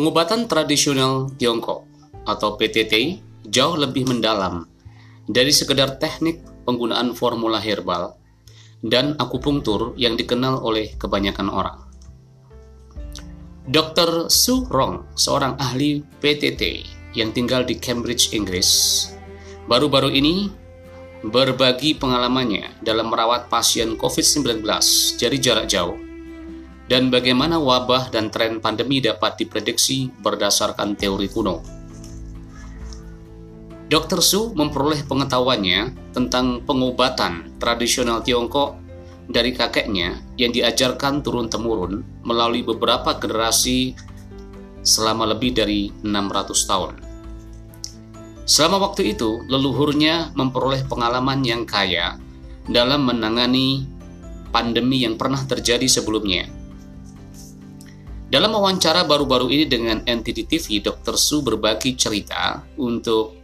Pengobatan tradisional Tiongkok atau PTT jauh lebih mendalam dari sekedar teknik penggunaan formula herbal dan akupunktur yang dikenal oleh kebanyakan orang. Dr. Su Rong, seorang ahli PTT yang tinggal di Cambridge, Inggris, baru-baru ini berbagi pengalamannya dalam merawat pasien COVID-19 dari jarak jauh dan bagaimana wabah dan tren pandemi dapat diprediksi berdasarkan teori kuno. Dr. Su memperoleh pengetahuannya tentang pengobatan tradisional Tiongkok dari kakeknya yang diajarkan turun-temurun melalui beberapa generasi selama lebih dari 600 tahun. Selama waktu itu, leluhurnya memperoleh pengalaman yang kaya dalam menangani pandemi yang pernah terjadi sebelumnya dalam wawancara baru-baru ini dengan NTD TV, Dr. Su berbagi cerita untuk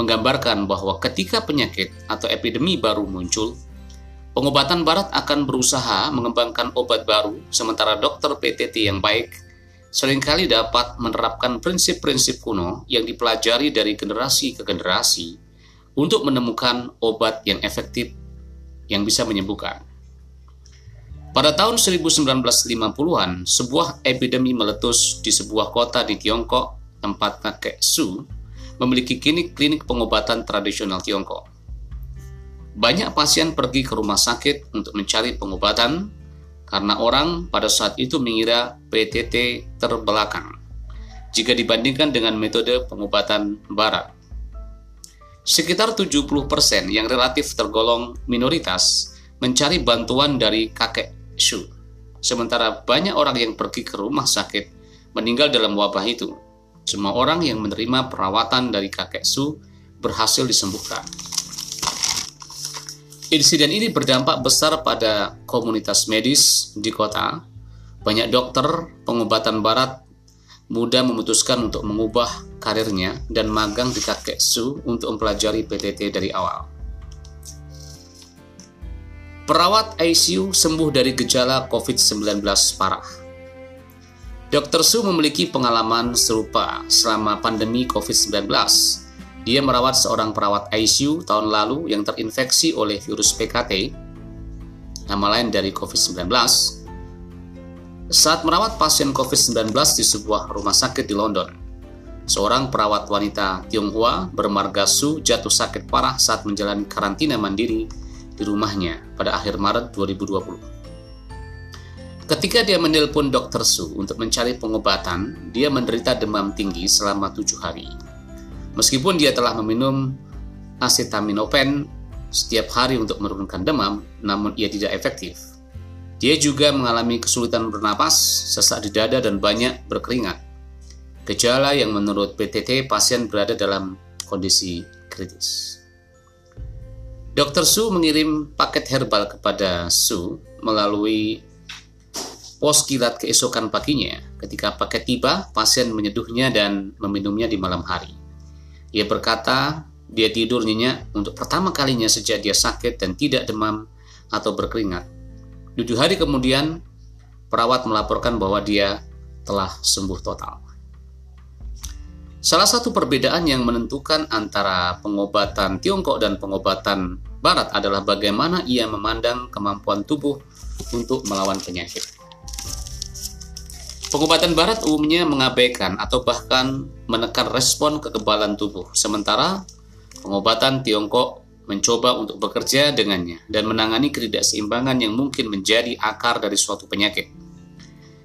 menggambarkan bahwa ketika penyakit atau epidemi baru muncul, pengobatan barat akan berusaha mengembangkan obat baru, sementara dokter PTT yang baik sering kali dapat menerapkan prinsip-prinsip kuno yang dipelajari dari generasi ke generasi untuk menemukan obat yang efektif yang bisa menyembuhkan. Pada tahun 1950-an, sebuah epidemi meletus di sebuah kota di Tiongkok, tempat kakek Su memiliki klinik-klinik pengobatan tradisional Tiongkok. Banyak pasien pergi ke rumah sakit untuk mencari pengobatan karena orang pada saat itu mengira PTT terbelakang jika dibandingkan dengan metode pengobatan barat. Sekitar 70% yang relatif tergolong minoritas mencari bantuan dari kakek Su. Sementara banyak orang yang pergi ke rumah sakit meninggal dalam wabah itu. Semua orang yang menerima perawatan dari kakek Su berhasil disembuhkan. Insiden ini berdampak besar pada komunitas medis di kota. Banyak dokter pengobatan barat muda memutuskan untuk mengubah karirnya dan magang di kakek Su untuk mempelajari PTT dari awal. Perawat ICU sembuh dari gejala COVID-19 parah. Dr. Su memiliki pengalaman serupa selama pandemi COVID-19. Dia merawat seorang perawat ICU tahun lalu yang terinfeksi oleh virus PKT, nama lain dari COVID-19. Saat merawat pasien COVID-19 di sebuah rumah sakit di London, seorang perawat wanita Tionghoa bermarga Su jatuh sakit parah saat menjalani karantina mandiri di rumahnya pada akhir Maret 2020. Ketika dia menelpon Dr. Su untuk mencari pengobatan, dia menderita demam tinggi selama tujuh hari. Meskipun dia telah meminum acetaminophen setiap hari untuk menurunkan demam, namun ia tidak efektif. Dia juga mengalami kesulitan bernapas, sesak di dada, dan banyak berkeringat. Gejala yang menurut PTT pasien berada dalam kondisi kritis. Dr. Su mengirim paket herbal kepada Su melalui pos kilat keesokan paginya. Ketika paket tiba, pasien menyeduhnya dan meminumnya di malam hari. Ia berkata, dia tidur nyenyak untuk pertama kalinya sejak dia sakit dan tidak demam atau berkeringat. Tujuh hari kemudian, perawat melaporkan bahwa dia telah sembuh total. Salah satu perbedaan yang menentukan antara pengobatan Tiongkok dan pengobatan Barat adalah bagaimana ia memandang kemampuan tubuh untuk melawan penyakit. Pengobatan Barat umumnya mengabaikan atau bahkan menekan respon kekebalan tubuh, sementara pengobatan Tiongkok mencoba untuk bekerja dengannya dan menangani ketidakseimbangan yang mungkin menjadi akar dari suatu penyakit.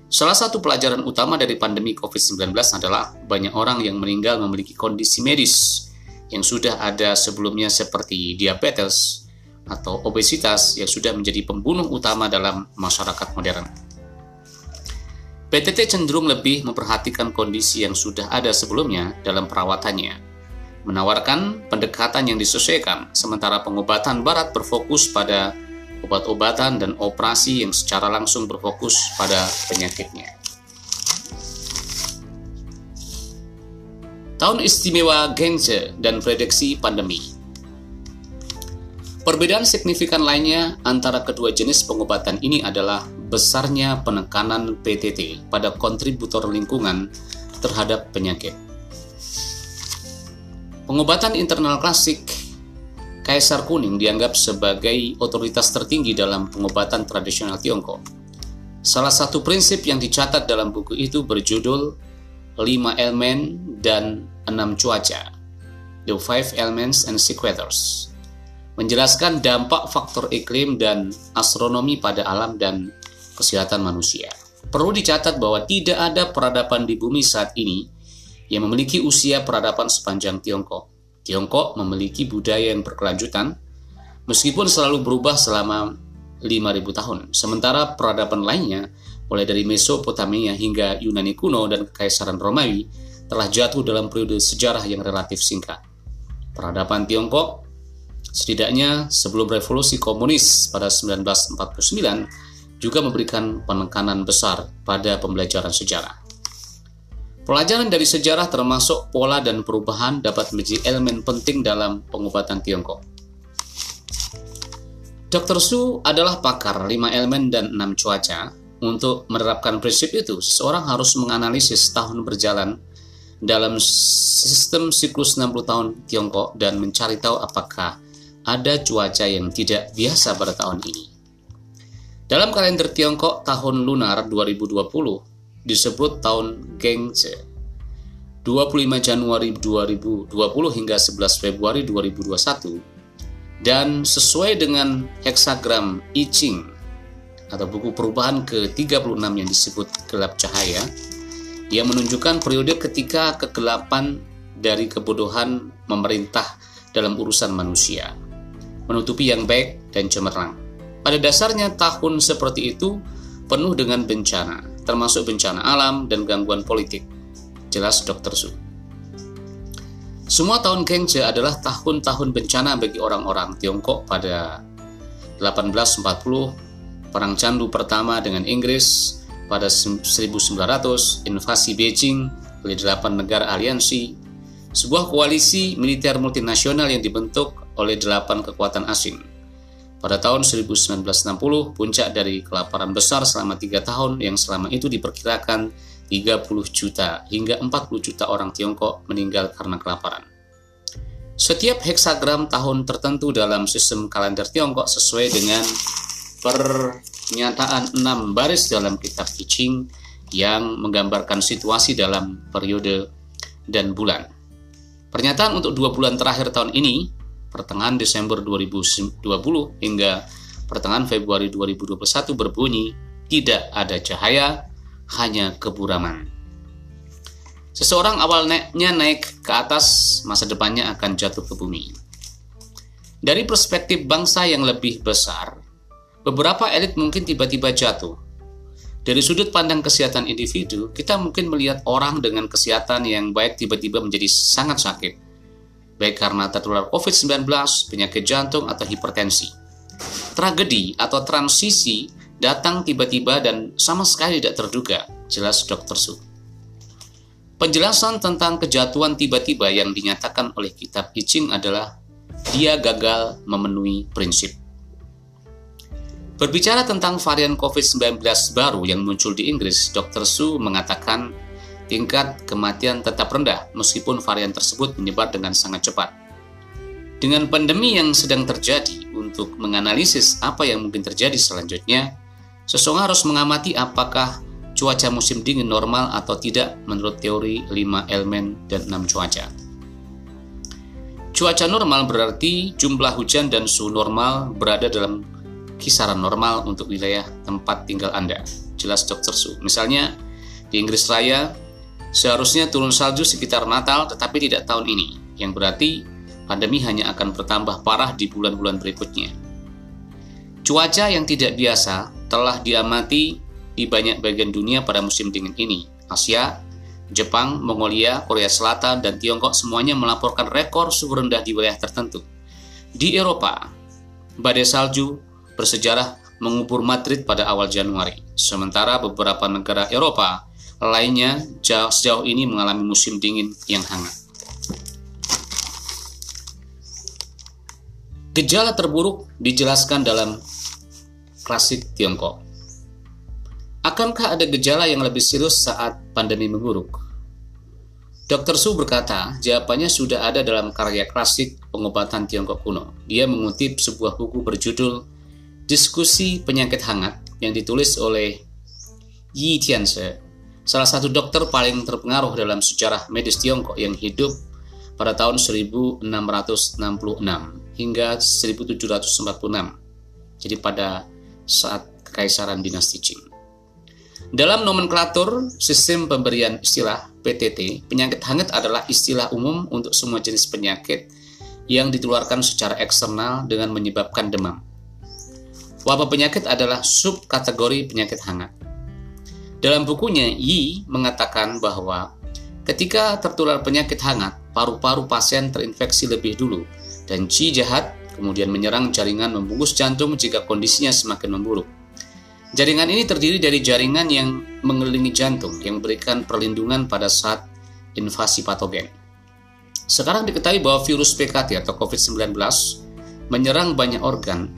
Salah satu pelajaran utama dari pandemi COVID-19 adalah banyak orang yang meninggal memiliki kondisi medis yang sudah ada sebelumnya seperti diabetes atau obesitas yang sudah menjadi pembunuh utama dalam masyarakat modern. PTT cenderung lebih memperhatikan kondisi yang sudah ada sebelumnya dalam perawatannya, menawarkan pendekatan yang disesuaikan, sementara pengobatan barat berfokus pada obat-obatan dan operasi yang secara langsung berfokus pada penyakitnya. Tahun istimewa Gengse dan prediksi pandemi. Perbedaan signifikan lainnya antara kedua jenis pengobatan ini adalah besarnya penekanan PTT pada kontributor lingkungan terhadap penyakit. Pengobatan internal klasik Kaisar Kuning dianggap sebagai otoritas tertinggi dalam pengobatan tradisional Tiongkok. Salah satu prinsip yang dicatat dalam buku itu berjudul 5 elemen dan 6 cuaca. The Five Elements and Sequators. Menjelaskan dampak faktor iklim dan astronomi pada alam dan kesehatan manusia. Perlu dicatat bahwa tidak ada peradaban di bumi saat ini yang memiliki usia peradaban sepanjang Tiongkok. Tiongkok memiliki budaya yang berkelanjutan, meskipun selalu berubah selama 5.000 tahun. Sementara peradaban lainnya, mulai dari Mesopotamia hingga Yunani kuno dan Kekaisaran Romawi, telah jatuh dalam periode sejarah yang relatif singkat. Peradaban Tiongkok, setidaknya sebelum revolusi komunis pada 1949, juga memberikan penekanan besar pada pembelajaran sejarah. Pelajaran dari sejarah termasuk pola dan perubahan dapat menjadi elemen penting dalam pengobatan Tiongkok. Dr. Su adalah pakar 5 elemen dan 6 cuaca. Untuk menerapkan prinsip itu, seseorang harus menganalisis tahun berjalan dalam sistem siklus 60 tahun Tiongkok dan mencari tahu apakah ada cuaca yang tidak biasa pada tahun ini. Dalam kalender Tiongkok tahun lunar 2020, disebut tahun Gengse. 25 Januari 2020 hingga 11 Februari 2021 dan sesuai dengan heksagram I Ching atau buku perubahan ke-36 yang disebut gelap cahaya yang menunjukkan periode ketika kegelapan dari kebodohan memerintah dalam urusan manusia menutupi yang baik dan cemerlang. Pada dasarnya tahun seperti itu penuh dengan bencana, termasuk bencana alam dan gangguan politik. Jelas Dr. Su. Semua tahun Gengje adalah tahun-tahun bencana bagi orang-orang Tiongkok pada 1840, Perang Candu pertama dengan Inggris, pada 1900, invasi Beijing oleh delapan negara aliansi, sebuah koalisi militer multinasional yang dibentuk oleh delapan kekuatan asing pada tahun 1960, puncak dari kelaparan besar selama tiga tahun yang selama itu diperkirakan 30 juta hingga 40 juta orang Tiongkok meninggal karena kelaparan. Setiap heksagram tahun tertentu dalam sistem kalender Tiongkok sesuai dengan pernyataan enam baris dalam kitab I yang menggambarkan situasi dalam periode dan bulan. Pernyataan untuk dua bulan terakhir tahun ini pertengahan Desember 2020 hingga pertengahan Februari 2021 berbunyi tidak ada cahaya, hanya keburaman. Seseorang awalnya naik ke atas, masa depannya akan jatuh ke bumi. Dari perspektif bangsa yang lebih besar, beberapa elit mungkin tiba-tiba jatuh. Dari sudut pandang kesehatan individu, kita mungkin melihat orang dengan kesehatan yang baik tiba-tiba menjadi sangat sakit baik karena tertular COVID-19, penyakit jantung, atau hipertensi. Tragedi atau transisi datang tiba-tiba dan sama sekali tidak terduga, jelas Dr. Su. Penjelasan tentang kejatuhan tiba-tiba yang dinyatakan oleh kitab I adalah dia gagal memenuhi prinsip. Berbicara tentang varian COVID-19 baru yang muncul di Inggris, Dr. Su mengatakan tingkat kematian tetap rendah meskipun varian tersebut menyebar dengan sangat cepat. Dengan pandemi yang sedang terjadi, untuk menganalisis apa yang mungkin terjadi selanjutnya, seseorang harus mengamati apakah cuaca musim dingin normal atau tidak menurut teori 5 elemen dan 6 cuaca. Cuaca normal berarti jumlah hujan dan suhu normal berada dalam kisaran normal untuk wilayah tempat tinggal Anda. Jelas Dr. Su. Misalnya, di Inggris Raya, Seharusnya turun salju sekitar Natal tetapi tidak tahun ini, yang berarti pandemi hanya akan bertambah parah di bulan-bulan berikutnya. Cuaca yang tidak biasa telah diamati di banyak bagian dunia pada musim dingin ini. Asia, Jepang, Mongolia, Korea Selatan, dan Tiongkok semuanya melaporkan rekor suhu rendah di wilayah tertentu. Di Eropa, badai salju bersejarah mengubur Madrid pada awal Januari, sementara beberapa negara Eropa lainnya jauh, sejauh ini mengalami musim dingin yang hangat. Gejala terburuk dijelaskan dalam klasik Tiongkok. Akankah ada gejala yang lebih serius saat pandemi memburuk? Dr. Su berkata, jawabannya sudah ada dalam karya klasik pengobatan Tiongkok kuno. Dia mengutip sebuah buku berjudul Diskusi Penyakit Hangat yang ditulis oleh Yi Tianze, salah satu dokter paling terpengaruh dalam sejarah medis Tiongkok yang hidup pada tahun 1666 hingga 1746. Jadi pada saat kekaisaran dinasti Qing. Dalam nomenklatur sistem pemberian istilah PTT, penyakit hangat adalah istilah umum untuk semua jenis penyakit yang ditularkan secara eksternal dengan menyebabkan demam. Wabah penyakit adalah subkategori penyakit hangat. Dalam bukunya, Yi mengatakan bahwa ketika tertular penyakit hangat, paru-paru pasien terinfeksi lebih dulu dan Qi jahat kemudian menyerang jaringan membungkus jantung jika kondisinya semakin memburuk. Jaringan ini terdiri dari jaringan yang mengelilingi jantung yang memberikan perlindungan pada saat invasi patogen. Sekarang diketahui bahwa virus PKT atau COVID-19 menyerang banyak organ.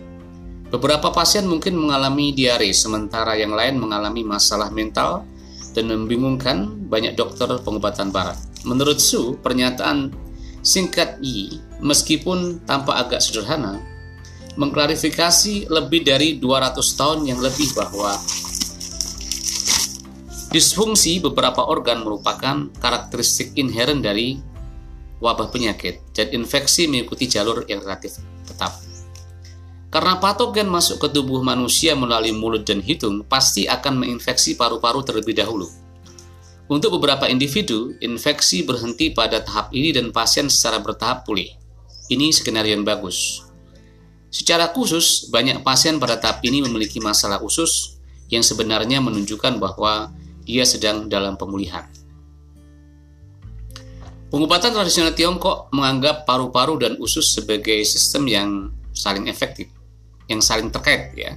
Beberapa pasien mungkin mengalami diare, sementara yang lain mengalami masalah mental dan membingungkan banyak dokter pengobatan barat. Menurut Su, pernyataan singkat I, meskipun tampak agak sederhana, mengklarifikasi lebih dari 200 tahun yang lebih bahwa disfungsi beberapa organ merupakan karakteristik inheren dari wabah penyakit dan infeksi mengikuti jalur yang relatif tetap. Karena patogen masuk ke tubuh manusia melalui mulut dan hidung, pasti akan menginfeksi paru-paru terlebih dahulu. Untuk beberapa individu, infeksi berhenti pada tahap ini dan pasien secara bertahap pulih. Ini skenario yang bagus. Secara khusus, banyak pasien pada tahap ini memiliki masalah usus yang sebenarnya menunjukkan bahwa ia sedang dalam pemulihan. Pengobatan tradisional Tiongkok menganggap paru-paru dan usus sebagai sistem yang saling efektif, yang saling terkait ya.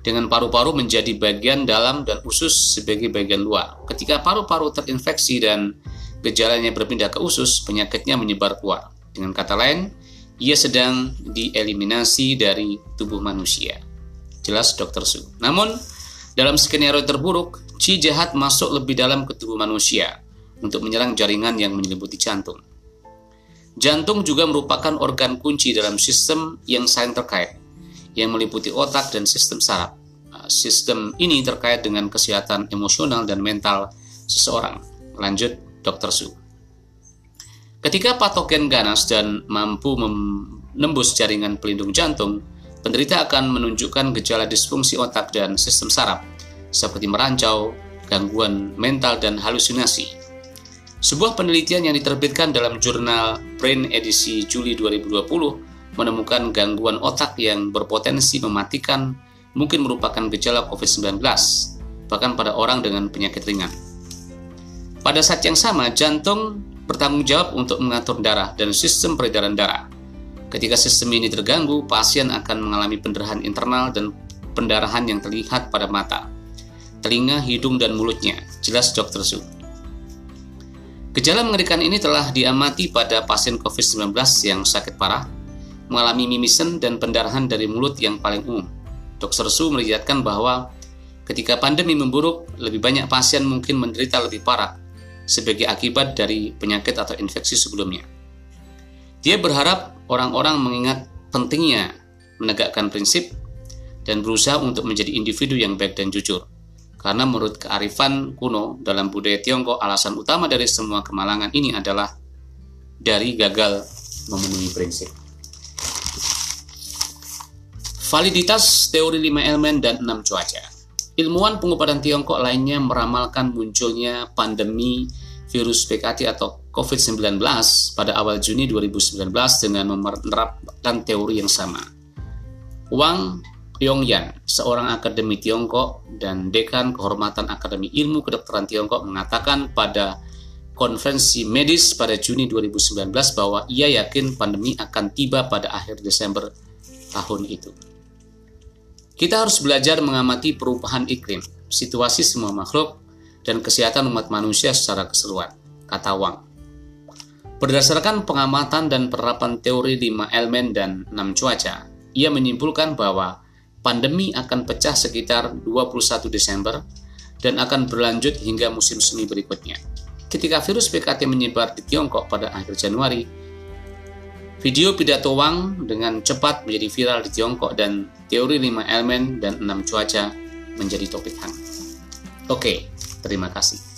Dengan paru-paru menjadi bagian dalam dan usus sebagai bagian luar. Ketika paru-paru terinfeksi dan gejalanya berpindah ke usus, penyakitnya menyebar keluar. Dengan kata lain, ia sedang dieliminasi dari tubuh manusia. Jelas Dr. Su. Namun, dalam skenario terburuk, Qi jahat masuk lebih dalam ke tubuh manusia untuk menyerang jaringan yang menyelimuti jantung. Jantung juga merupakan organ kunci dalam sistem yang saling terkait, yang meliputi otak dan sistem saraf. Nah, sistem ini terkait dengan kesehatan emosional dan mental seseorang. Lanjut, Dr. Su. Ketika patogen ganas dan mampu menembus jaringan pelindung jantung, penderita akan menunjukkan gejala disfungsi otak dan sistem saraf, seperti merancau, gangguan mental, dan halusinasi. Sebuah penelitian yang diterbitkan dalam jurnal Brain edisi Juli 2020 menemukan gangguan otak yang berpotensi mematikan mungkin merupakan gejala COVID-19, bahkan pada orang dengan penyakit ringan. Pada saat yang sama, jantung bertanggung jawab untuk mengatur darah dan sistem peredaran darah. Ketika sistem ini terganggu, pasien akan mengalami pendarahan internal dan pendarahan yang terlihat pada mata, telinga, hidung, dan mulutnya. Jelas Dr. Su. Gejala mengerikan ini telah diamati pada pasien COVID-19 yang sakit parah, mengalami mimisen dan pendarahan dari mulut yang paling umum. Dr. Su meriwayatkan bahwa ketika pandemi memburuk, lebih banyak pasien mungkin menderita lebih parah sebagai akibat dari penyakit atau infeksi sebelumnya. Dia berharap orang-orang mengingat pentingnya menegakkan prinsip dan berusaha untuk menjadi individu yang baik dan jujur. Karena menurut kearifan kuno dalam budaya Tiongkok, alasan utama dari semua kemalangan ini adalah dari gagal memenuhi prinsip. Validitas teori 5 elemen dan 6 cuaca. Ilmuwan pengobatan Tiongkok lainnya meramalkan munculnya pandemi virus PKT atau COVID-19 pada awal Juni 2019 dengan menerapkan teori yang sama. Wang Yongyan, seorang akademi Tiongkok dan dekan kehormatan Akademi Ilmu Kedokteran Tiongkok mengatakan pada konferensi medis pada Juni 2019 bahwa ia yakin pandemi akan tiba pada akhir Desember tahun itu. Kita harus belajar mengamati perubahan iklim, situasi semua makhluk, dan kesehatan umat manusia secara keseluruhan, kata Wang. Berdasarkan pengamatan dan penerapan teori 5 elemen dan 6 cuaca, ia menyimpulkan bahwa pandemi akan pecah sekitar 21 Desember dan akan berlanjut hingga musim semi berikutnya. ketika virus PKT menyebar di Tiongkok pada akhir Januari, video pidato Wang dengan cepat menjadi viral di Tiongkok dan teori 5 elemen dan 6 cuaca menjadi topik hangat. Oke, terima kasih.